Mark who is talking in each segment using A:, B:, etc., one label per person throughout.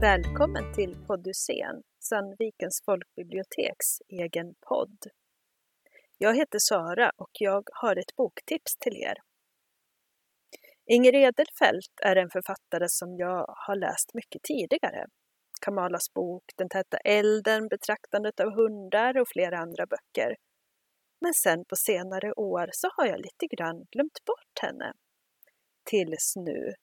A: Välkommen till Poddusén, Sandvikens folkbiblioteks egen podd. Jag heter Sara och jag har ett boktips till er. Inger Edelfelt är en författare som jag har läst mycket tidigare. Kamalas bok Den täta elden, Betraktandet av hundar och flera andra böcker. Men sen på senare år så har jag lite grann glömt bort henne. Tills nu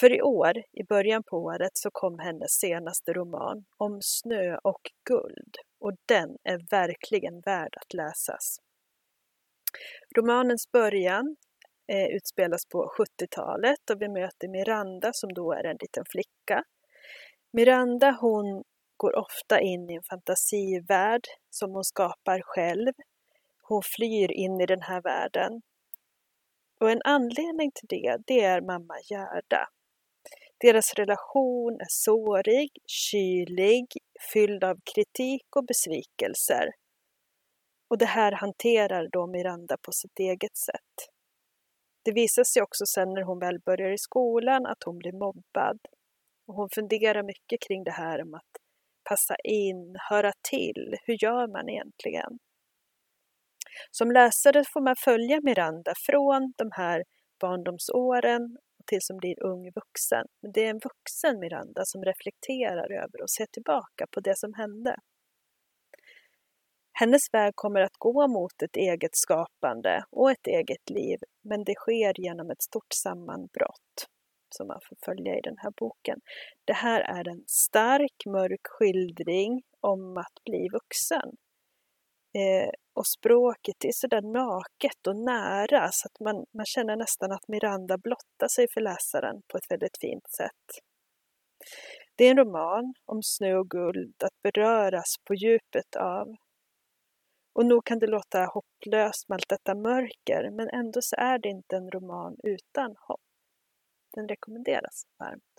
A: för i år, i början på året, så kom hennes senaste roman om snö och guld och den är verkligen värd att läsas. Romanens början eh, utspelas på 70-talet och vi möter Miranda som då är en liten flicka. Miranda hon går ofta in i en fantasivärld som hon skapar själv. Hon flyr in i den här världen. Och en anledning till det, det är mamma Gerda deras relation är sårig, kylig, fylld av kritik och besvikelser. Och det här hanterar då Miranda på sitt eget sätt. Det visar sig också sen när hon väl börjar i skolan att hon blir mobbad. Och hon funderar mycket kring det här om att passa in, höra till. Hur gör man egentligen? Som läsare får man följa Miranda från de här barndomsåren till som blir ung vuxen. Men det är en vuxen Miranda som reflekterar över och ser tillbaka på det som hände. Hennes väg kommer att gå mot ett eget skapande och ett eget liv, men det sker genom ett stort sammanbrott som man får följa i den här boken. Det här är en stark, mörk skildring om att bli vuxen. Eh, och språket är sådär naket och nära så att man, man känner nästan att Miranda blottar sig för läsaren på ett väldigt fint sätt. Det är en roman om snö och guld att beröras på djupet av. Och nog kan det låta hopplöst med allt detta mörker, men ändå så är det inte en roman utan hopp. Den rekommenderas varmt.